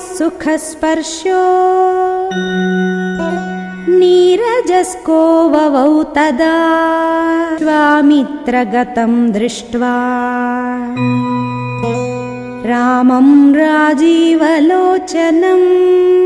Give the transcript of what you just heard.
सुखस्पर्शो। नीरजस्को ववौ तदा स्वामित्रगतं दृष्ट्वा। रामम् राजीवलोचनम्।